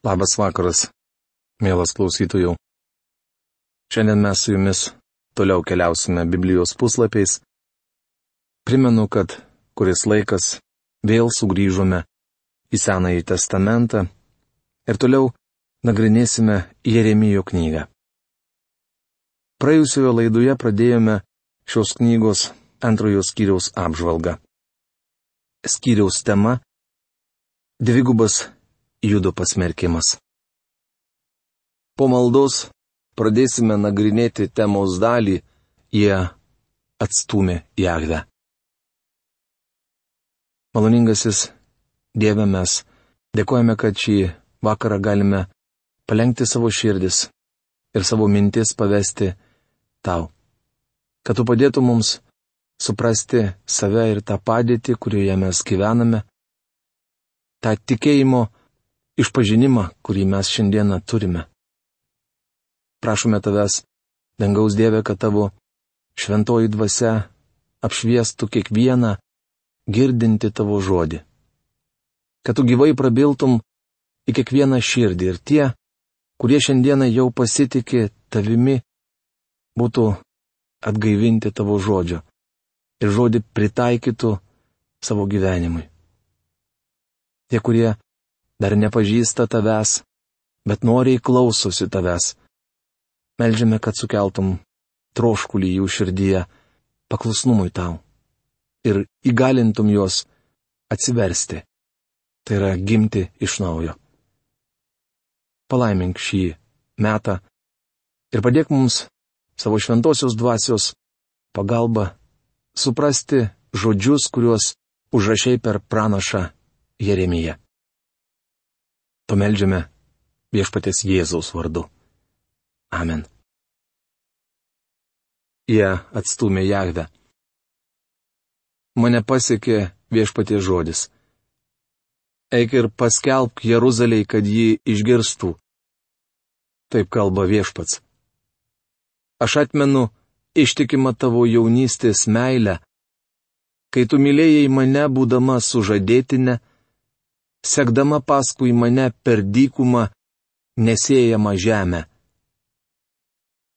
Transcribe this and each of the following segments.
Labas vakaras, mielas klausytojų. Šiandien mes su jumis toliau keliausime Biblijos puslapiais. Primenu, kad kuris laikas vėl sugrįžome į Senąjį testamentą ir toliau nagrinėsime Jeremijo knygą. Praėjusioje laidoje pradėjome šios knygos antrojo skyriaus apžvalgą. Skyriaus tema - dvigubas judo pasmerkimas. Po maldos pradėsime nagrinėti temos dalį, jie atstumė Jahve. Maloningasis Dieve mes dėkojame, kad šį vakarą galime palengti savo širdis ir savo mintis pavesti tau. Kad tu padėtų mums suprasti save ir tą padėtį, kurioje mes gyvename, tą tikėjimo išpažinimą, kurį mes šiandieną turime. Prašome tavęs, dangaus Dieve, kad tavo šventoji dvasia apšviestų kiekvieną girdinti tavo žodį. Kad tu gyvai prabiltum į kiekvieną širdį ir tie, kurie šiandieną jau pasitikė tavimi, būtų atgaivinti tavo žodžio ir žodį pritaikytų savo gyvenimui. Tie, kurie dar nepažįsta tavęs, bet noriai klausosi tavęs. Meldžiame, kad sukeltum troškulį jų širdyje, paklusnumui tau ir įgalintum juos atsiversti, tai yra gimti iš naujo. Palaimink šį metą ir padėk mums savo šventosios dvasios pagalba suprasti žodžius, kuriuos užrašiai per pranašą Jeremiją. Pameldžiame viešpatės Jėzaus vardu. Amen. Jie atstumė Jahvę. Mane pasiekė viešpatės žodis. Eik ir paskelbk Jeruzaliai, kad jį išgirstų. Taip kalba viešpats. Aš atmenu ištikimą tavo jaunystės meilę, kai tu mylėjai mane būdama sužadėtinę, sekdama paskui mane per dykumą nesėjama žemę.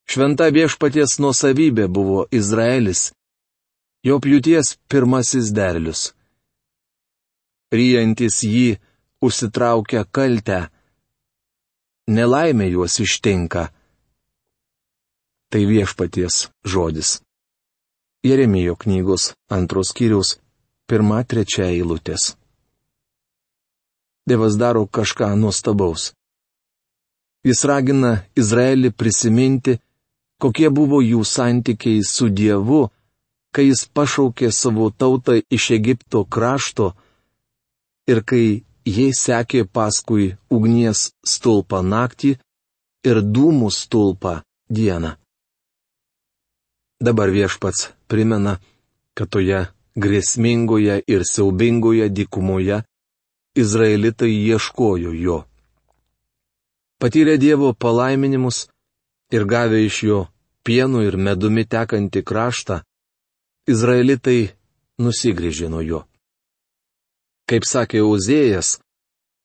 Šventa viešpaties nuosavybė buvo Izraelis, jo pjūties pirmasis derlius. Ryjantis jį užsitraukia kaltę, nelaimė juos ištinka. Tai viešpaties žodis. Jeremijo knygos antros kiriaus pirma trečia eilutės. Dievas daro kažką nuostabaus. Jis ragina Izraelį prisiminti, kokie buvo jų santykiai su Dievu, kai jis pašaukė savo tautą iš Egipto krašto ir kai jie sekė paskui ugnies stulpą naktį ir dūmų stulpą dieną. Dabar viešpats primena, kad toje grėsmingoje ir siaubingoje dykumoje Izraelitai ieškojo jo. Patyrė Dievo palaiminimus ir gavę iš jo pienų ir medumi tekantį kraštą, Izraelitai nusigrėžė nuo jo. Kaip sakė Uzėjas,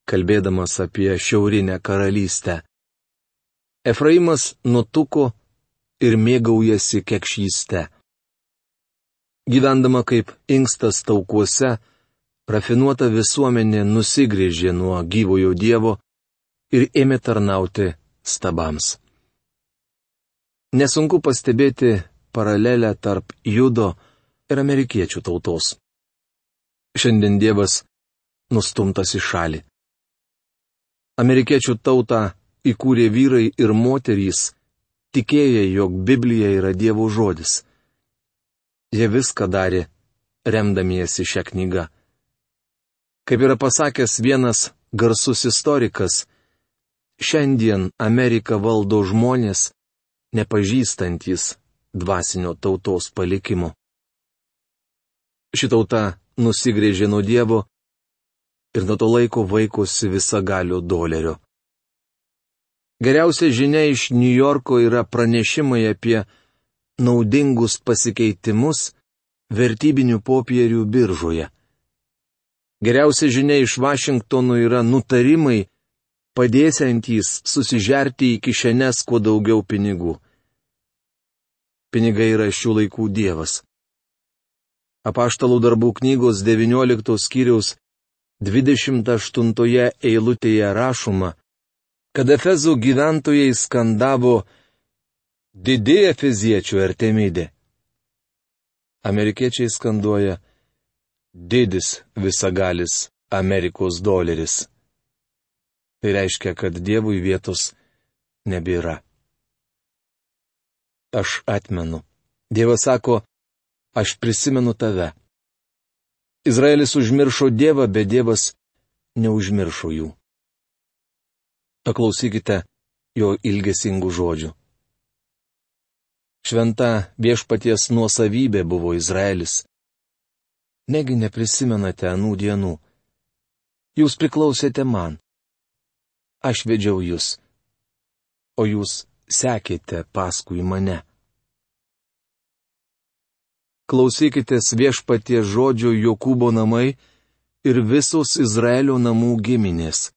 kalbėdamas apie šiaurinę karalystę, Efraimas nutuko ir mėgaujasi kekšyste. Gyvendama kaip inkstas taukuose, rafinuota visuomenė nusigrėžė nuo gyvojo Dievo ir ėmė tarnauti stabams. Nesunku pastebėti paralelę tarp judo ir amerikiečių tautos. Šiandien Dievas nustumtas į šalį. Amerikiečių tautą įkūrė vyrai ir moterys, tikėję, jog Biblija yra Dievo žodis. Jie viską darė, remdamiesi šią knygą. Kaip yra pasakęs vienas garsus istorikas, šiandien Ameriką valdo žmonės, nepažįstantis dvasinio tautos palikimo. Ši tauta nusigrėžė nuo Dievo ir nuo to laiko vaikosi visagalio dolerio. Geriausia žinia iš New Yorko yra pranešimai apie naudingus pasikeitimus vertybinių popierių biržoje. Geriausia žinia iš Vašingtono yra nutarimai, padėsiantys susižerti į kišenes kuo daugiau pinigų. Pinigai yra šių laikų dievas. Apaštalų darbų knygos 19 skyriaus 28 eilutėje rašoma, kad Efezų gyventojai skandavo Didi Efeziečių Artemidė. Amerikiečiai skanduoja Didis visagalis Amerikos doleris. Tai reiškia, kad Dievui vietos nebėra. Aš atmenu. Dievas sako, aš prisimenu tave. Izraelis užmiršo Dievą, bet Dievas neužmiršo jų. Paklausykite jo ilgesingų žodžių. Šventa viešpaties nuosavybė buvo Izraelis. Negi neprisimenate anų dienų. Jūs priklausėte man aš vedžiau jūs, o jūs sekėte paskui mane. Klausykitės viešpatie žodžio Jokūbo namai ir visos Izraelio namų giminės.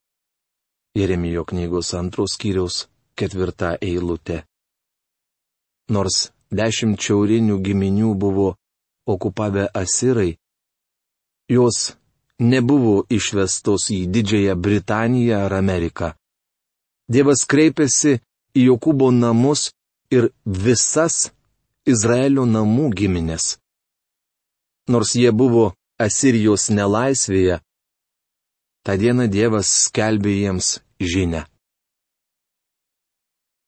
Jeremijo knygos antros kiriaus ketvirta eilutė. Nors dešimt šiaurinių giminių buvo okupavę Asirai, jos nebuvo išvestos į Didžiąją Britaniją ar Ameriką. Dievas kreipėsi į Jokūbo namus ir visas Izraelio namų giminės. Nors jie buvo Asirijos nelaisvėje, tą dieną Dievas skelbė jiems žinę.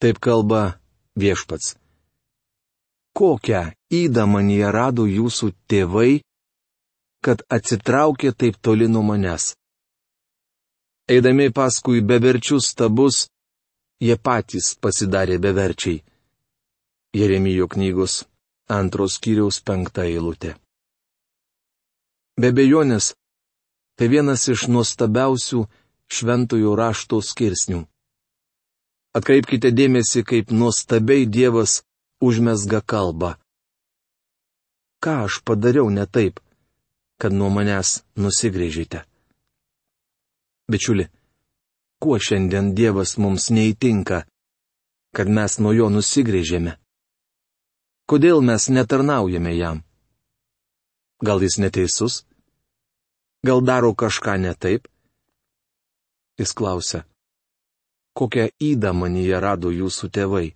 Taip kalba viešpats. Kokią įdą man jie rado jūsų tėvai kad atsitraukė taip toli nuo manęs. Eidami paskui beverčius stabus, jie patys pasidarė beverčiai. Jeremijo knygos antros kiriaus penktą eilutę. Be bejonės, tai vienas iš nuostabiausių šventojo rašto skirsnių. Atkreipkite dėmesį, kaip nuostabiai Dievas užmesga kalbą. Ką aš padariau ne taip? Kad nuo manęs nusigrėžite. Bičiuli, kuo šiandien Dievas mums neįtinka, kad mes nuo jo nusigrėžėme? Kodėl mes netarnaujame jam? Gal jis neteisus? Gal daro kažką ne taip? Jis klausia, kokią įdą manyje rado jūsų tėvai?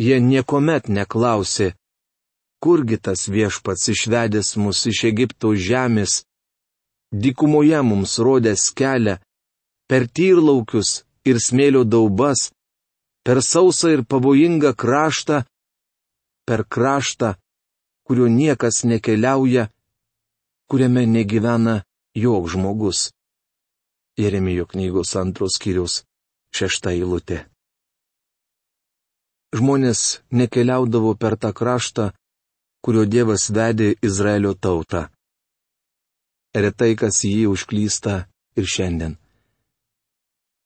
Jie niekuomet neklausė, kurgi tas viešpats išvedęs mus iš Egipto žemės, dykumoje mums rodęs kelią, per tyrlaukius ir smėlio daubas, per sausą ir pavojingą kraštą, per kraštą, kuriuo niekas nekeliauja, kuriame negyvena jok žmogus. Jeremijo knygos antros kiriaus šešta eilutė. Žmonės nekeliaudavo per tą kraštą, kurio Dievas vedė Izraelio tautą. Retai kas jį užklysta ir šiandien.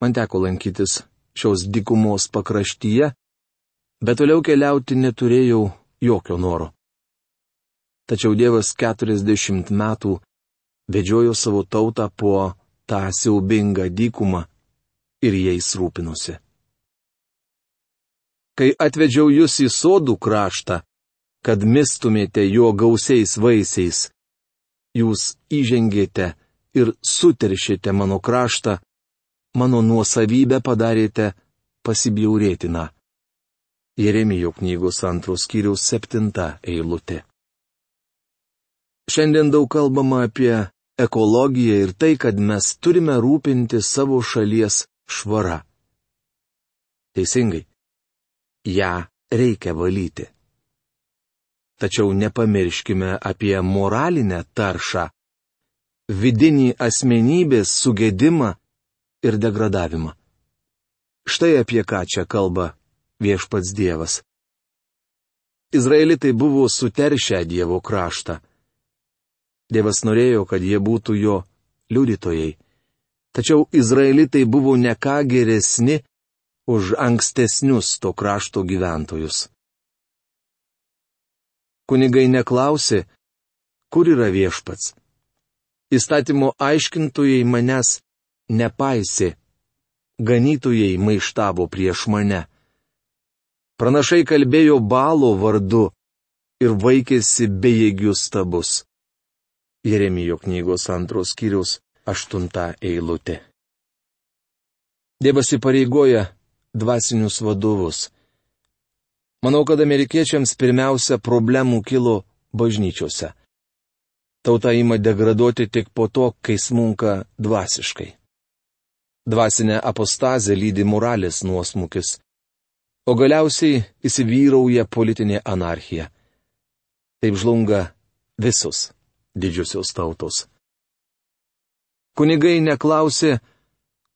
Man teko lankytis šios dykumos pakraštyje, bet toliau keliauti neturėjau jokio noro. Tačiau Dievas 40 metų vedžiojo savo tautą po tą siaubingą dykumą ir jais rūpinosi. Kai atvedžiau jūs į sodų kraštą, kad mistumėte jo gausiais vaisiais. Jūs įžengėte ir suteršėte mano kraštą, mano nuosavybę padarėte pasibjaurėtiną. Jeremijo knygos antros kiriaus septinta eilutė. Šiandien daug kalbama apie ekologiją ir tai, kad mes turime rūpinti savo šalies švara. Teisingai. Ja reikia valyti. Tačiau nepamirškime apie moralinę taršą - vidinį asmenybės sugėdimą ir degradavimą. Štai apie ką čia kalba viešpats Dievas. Izraelitai buvo suteršę Dievo kraštą. Dievas norėjo, kad jie būtų jo liudytojai. Tačiau Izraelitai buvo ne ką geresni už ankstesnius to krašto gyventojus kunigai neklausė, kur yra viešpats. Įstatymo aiškintojai manęs nepaisė, ganytojai maištavo prieš mane. Pranašai kalbėjo balo vardu ir vaikėsi bejėgius stabus. Jeremijo knygos antros skyrius aštunta eilutė. Dievas įpareigoja dvasinius vadovus. Manau, kad amerikiečiams pirmiausia problemų kilo bažnyčiose. Tauta ima degraduoti tik po to, kai smunka dvasiškai. Dvasinė apostazė lydi moralės nuosmukis o galiausiai įsivyrauja politinė anarchija. Taip žlunga visos didžiosios tautos. Kunigai neklausė,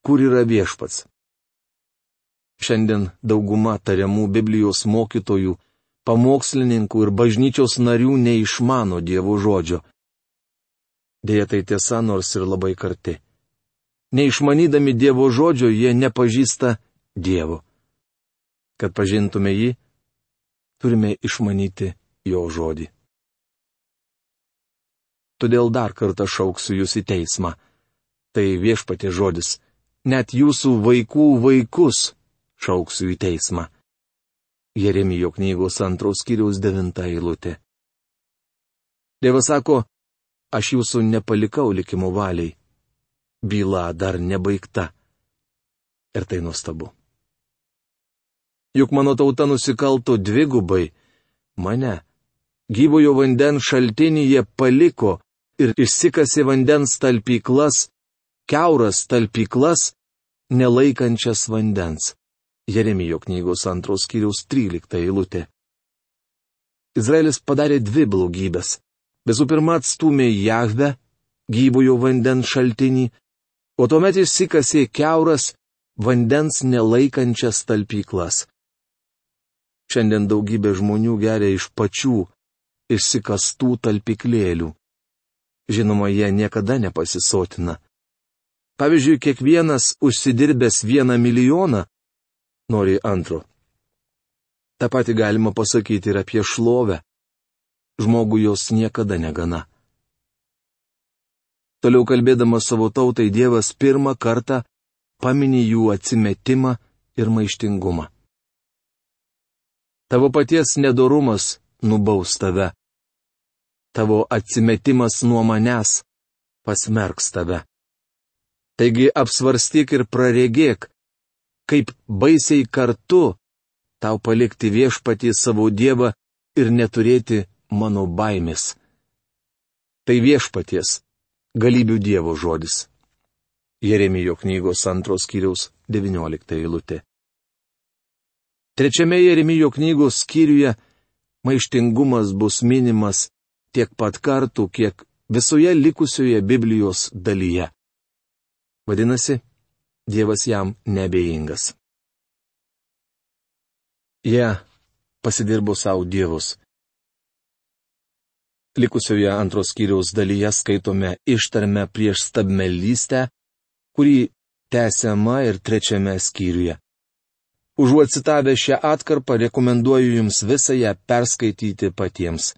kur yra viešpats. Šiandien dauguma tariamų Biblijos mokytojų, pamokslininkų ir bažnyčios narių neišmano Dievo žodžio. Deja tai tiesa, nors ir labai karti. Neišmanydami Dievo žodžio, jie nepažįsta Dievo. Kad pažintume jį, turime išmanyti jo žodį. Todėl dar kartą šauksiu jūs į teismą. Tai viešpatė žodis. Net jūsų vaikų vaikus šauksiu į teismą. Jeremijo knygos antros kiriaus devinta eilutė. Dievas sako, aš jūsų nepalikau likimo valiai. Byla dar nebaigta. Ir tai nuostabu juk mano tauta nusikalto dvigubai. Mane, gyvojo vandens šaltinyje paliko ir išsikasi vandens talpyklas, keuras talpyklas, nelaikančias vandens. Jeremijo knygos antros kiriaus 13 eilutė. Izraelis padarė dvi blogybės. Visų pirma atstumė Jahve, gyvojo vandens šaltinį, o tuomet išsikasė keuras vandens nelaikančias talpyklas. Šiandien daugybė žmonių geria iš pačių išsikastų talpiklėlių. Žinoma, jie niekada nepasisotina. Pavyzdžiui, kiekvienas užsidirbęs vieną milijoną nori antro. Ta pati galima pasakyti ir apie šlovę. Žmogų jos niekada negana. Toliau kalbėdamas savo tautai Dievas pirmą kartą paminė jų atsimetimą ir maištingumą. Tavo paties nedorumas nubaus tave. Tavo atsimetimas nuo manęs pasmerks tave. Taigi apsvarstyk ir praregėk, kaip baisiai kartu tau palikti viešpatį savo Dievą ir neturėti mano baimės. Tai viešpaties, galybių Dievo žodis. Jeremijo knygos antros kiriaus 19 eilutė. Trečiame Jeremijo knygos skyriuje maištingumas bus minimas tiek pat kartų, kiek visoje likusioje Biblijos dalyje. Vadinasi, Dievas jam nebeingas. Jie yeah, pasidirbo savo dievus. Likusioje antros skyriaus dalyje skaitome ištarmę prieš stabmelystę, kurį tęsiama ir trečiame skyriuje. Užuot citavę šią atkarpą, rekomenduoju jums visą ją perskaityti patiems.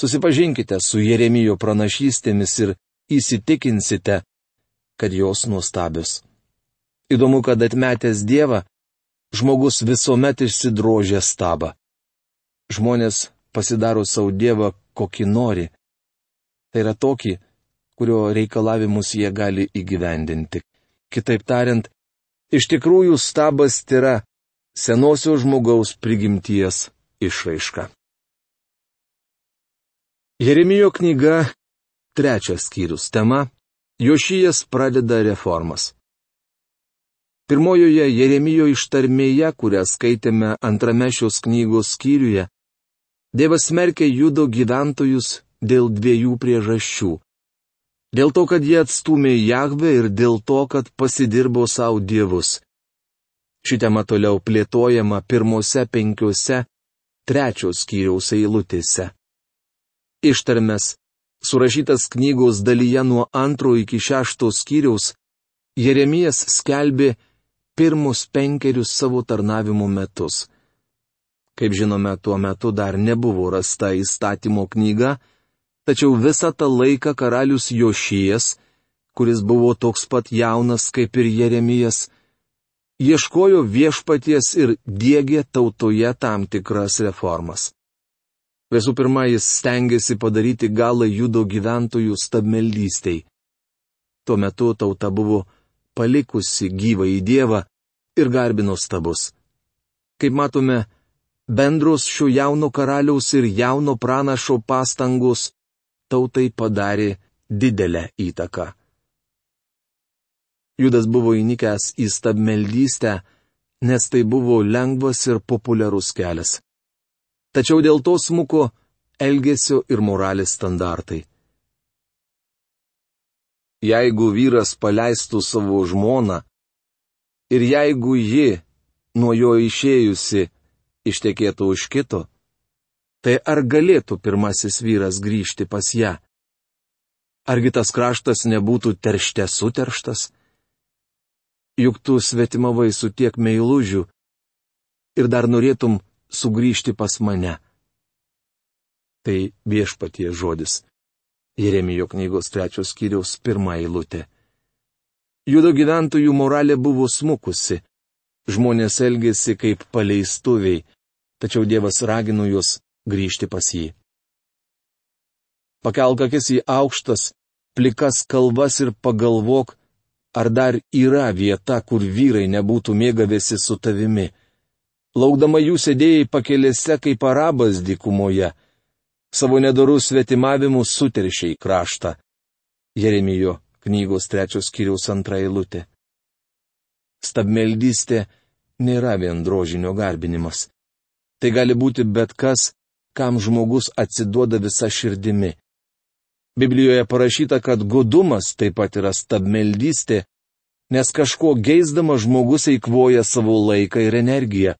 Susipažinkite su Jeremijo pranašystėmis ir įsitikinsite, kad jos nuostabios. Įdomu, kad atmetęs Dievą, žmogus visuomet išsidrožė stabą. Žmonės pasidaro savo Dievą, kokį nori. Tai yra tokį, kurio reikalavimus jie gali įgyvendinti. Kitaip tariant, Iš tikrųjų stabas yra senosios žmogaus prigimties išraiška. Jeremijo knyga, trečias skyrius tema - Jošijas pradeda reformas. Pirmojoje Jeremijo ištarmėje, kurią skaitėme antrame šios knygos skyriuje, Dievas smerkia judo gyventojus dėl dviejų priežasčių Dėl to, kad jie atstumė Jahvę ir dėl to, kad pasidirbo savo dievus. Ši tema toliau plėtojama pirmose penkiuose trečios skyriaus eilutėse. Ištarmes, surašytas knygos dalyje nuo antro iki šešto skyriaus, Jeremijas skelbė pirmus penkerius savo tarnavimo metus. Kaip žinome, tuo metu dar nebuvo rasta įstatymo knyga, Tačiau visą tą laiką karalius Jošijas, kuris buvo toks pat jaunas kaip ir Jeremijas, ieškojo viešpaties ir dėgė tautoje tam tikras reformas. Visų pirma, jis stengiasi padaryti galą judo gyventojų stabmeldystiai. Tuo metu tauta buvo palikusi gyvą į Dievą ir garbino stabus. Kaip matome, bendros šio jauno karaliaus ir jauno pranašo pastangos tautai padarė didelę įtaką. Judas buvo įnikęs į stabmeldystę, nes tai buvo lengvas ir populiarus kelias. Tačiau dėl to smuko elgesio ir moralės standartai. Jeigu vyras paleistų savo žmoną ir jeigu ji, nuo jo išėjusi, ištekėtų už kito, tai ar galėtų pirmasis vyras grįžti pas ją? Argi tas kraštas nebūtų teršte suterštas? Juk tu svetimavai su tiek meilužių ir dar norėtum sugrįžti pas mane. Tai viešpatie žodis. Jeremijo knygos trečios skyriaus pirmą eilutę. Judo gyventojų moralė buvo smukusi. Žmonės elgėsi kaip paleistuviai, tačiau Dievas ragino juos grįžti pas jį. Pakelk akis į aukštas, plikas kalvas ir pagalvok, ar dar yra vieta, kur vyrai nebūtų mėgavėsi su tavimi. Laukdama jų sėdėjai pakelėse kaip arabas dykumoje. Savo nedorų svetimavimų suteršiai kraštą. Jeremijo knygos trečios kiriaus antra eilutė. Stabmeldystė nėra vien drožinio garbinimas. Tai gali būti bet kas, kam žmogus atsiduoda visa širdimi. Biblijoje parašyta, kad godumas taip pat yra stabmeldystė, nes kažko geisdama žmogus eikvoja savo laiką ir energiją.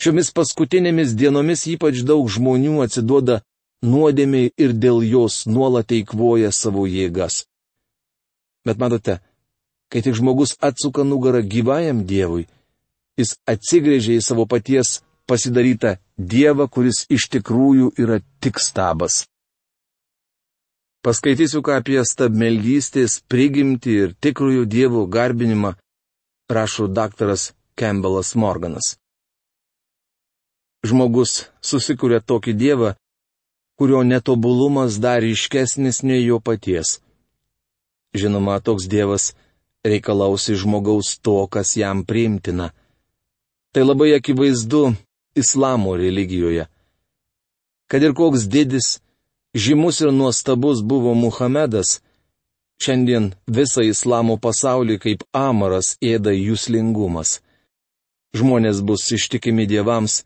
Šiomis paskutinėmis dienomis ypač daug žmonių atsiduoda nuodėmiai ir dėl jos nuolat eikvoja savo jėgas. Bet matote, kai tik žmogus atsuka nugarą gyvajam Dievui, jis atsigrėžia į savo paties pasidarytą Dievą, kuris iš tikrųjų yra tik stabas. Paskaitysiu ką apie stabmeldystės prigimti ir tikrųjų dievų garbinimą, rašo daktaras Campbellas Morganas žmogus susikuria tokį dievą, kurio netobulumas dar iškesnis nei jo paties. Žinoma, toks dievas reikalausi žmogaus to, kas jam priimtina. Tai labai akivaizdu islamo religijoje. Kad ir koks didis, žymus ir nuostabus buvo Muhamedas, šiandien visą islamo pasaulį kaip amaras ėda jūslingumas. Žmonės bus ištikimi dievams,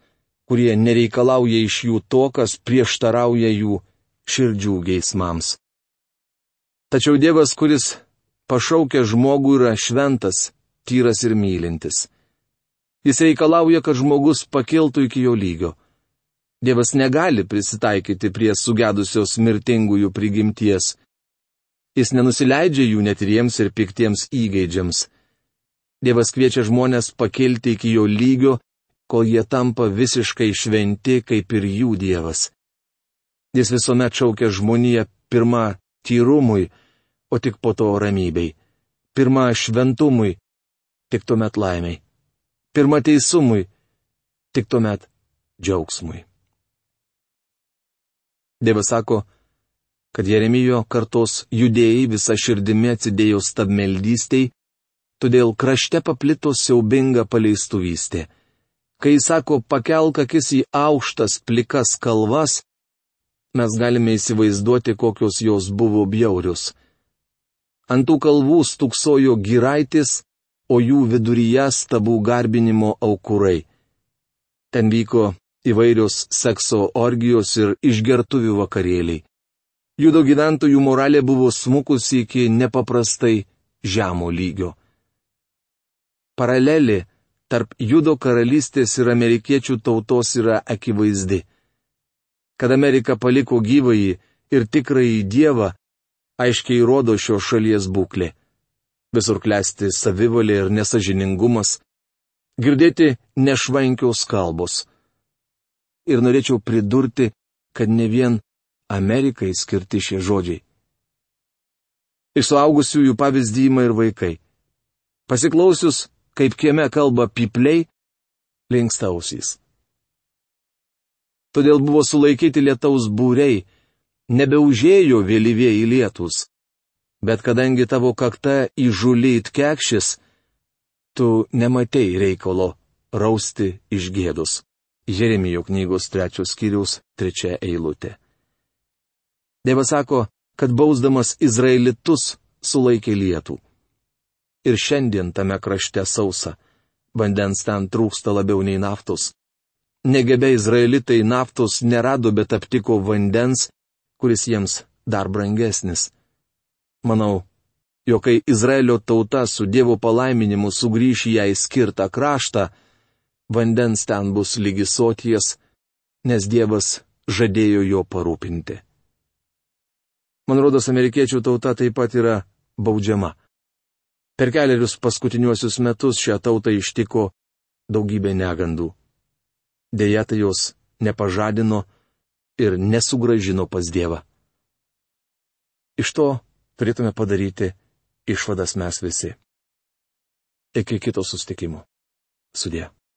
kurie nereikalauja iš jų to, kas prieštarauja jų širdžių geismams. Tačiau Dievas, kuris pašaukia žmogų, yra šventas, tyras ir mylintis. Jis reikalauja, kad žmogus pakiltų iki jo lygio. Dievas negali prisitaikyti prie sugedusios mirtingųjų prigimties. Jis nenusileidžia jų netiriems ir piktiems įgeidžiams. Dievas kviečia žmonės pakilti iki jo lygio kol jie tampa visiškai šventi kaip ir jų Dievas. Jis visuomet šaukia žmoniją pirmą tyrumui, o tik po to ramybei. Pirmą šventumui, tik tuomet laimiai. Pirmą teisumui, tik tuomet džiaugsmui. Dievas sako, kad Jeremijo kartos judėjai visą širdimi atsidėjo stabmeldystiai, todėl krašte paplito siaubinga paleistuvystė. Kai jis sako pakelk akis į aukštas plikas kalvas, mes galime įsivaizduoti, kokios jos buvo bjaurius. Ant tų kalvų stuksojo giraitis, o jų viduryje stabų garbinimo aukurai. Ten vyko įvairios sekso orgijos ir išgertuvių vakarėliai. Judo gyventojų moralė buvo smukusi iki nepaprastai žemo lygio. Paralelė tarp Judo karalystės ir amerikiečių tautos yra akivaizdi. Kad Amerika paliko gyvąjį ir tikrąjį Dievą, aiškiai rodo šio šalies būklė. Visur klesti savivalė ir nesažiningumas. Girdėti nešvankios kalbos. Ir norėčiau pridurti, kad ne vien Amerikai skirti šie žodžiai. Iš suaugusiųjų pavyzdį ima ir vaikai. Pasiklausius, kaip kieme kalba pipliai, linkstausys. Todėl buvo sulaikyti lietaus būriai, nebeužėjo vėlyvėjai lietus. Bet kadangi tavo kakta įžulyt kekšis, tu nematei reikalo rausti iš gėdus. Jeremijo knygos trečios skyriaus trečia eilutė. Dievas sako, kad bausdamas Izraelitus sulaikė lietų. Ir šiandien tame krašte sausa. Vandens ten trūksta labiau nei naftos. Negebė Izraelitai naftos nerado, bet aptiko vandens, kuris jiems dar brangesnis. Manau, jog kai Izraelio tauta su Dievo palaiminimu sugrįš į jai skirtą kraštą, vandens ten bus lygi soties, nes Dievas žadėjo jo parūpinti. Man rodos, amerikiečių tauta taip pat yra baudžiama. Per keliarius paskutiniuosius metus šią tautą ištiko daugybė negandų. Deja, tai jos nepažadino ir nesugražino pas Dievą. Iš to turėtume padaryti išvadas mes visi. Iki kito sustikimo. Sudė.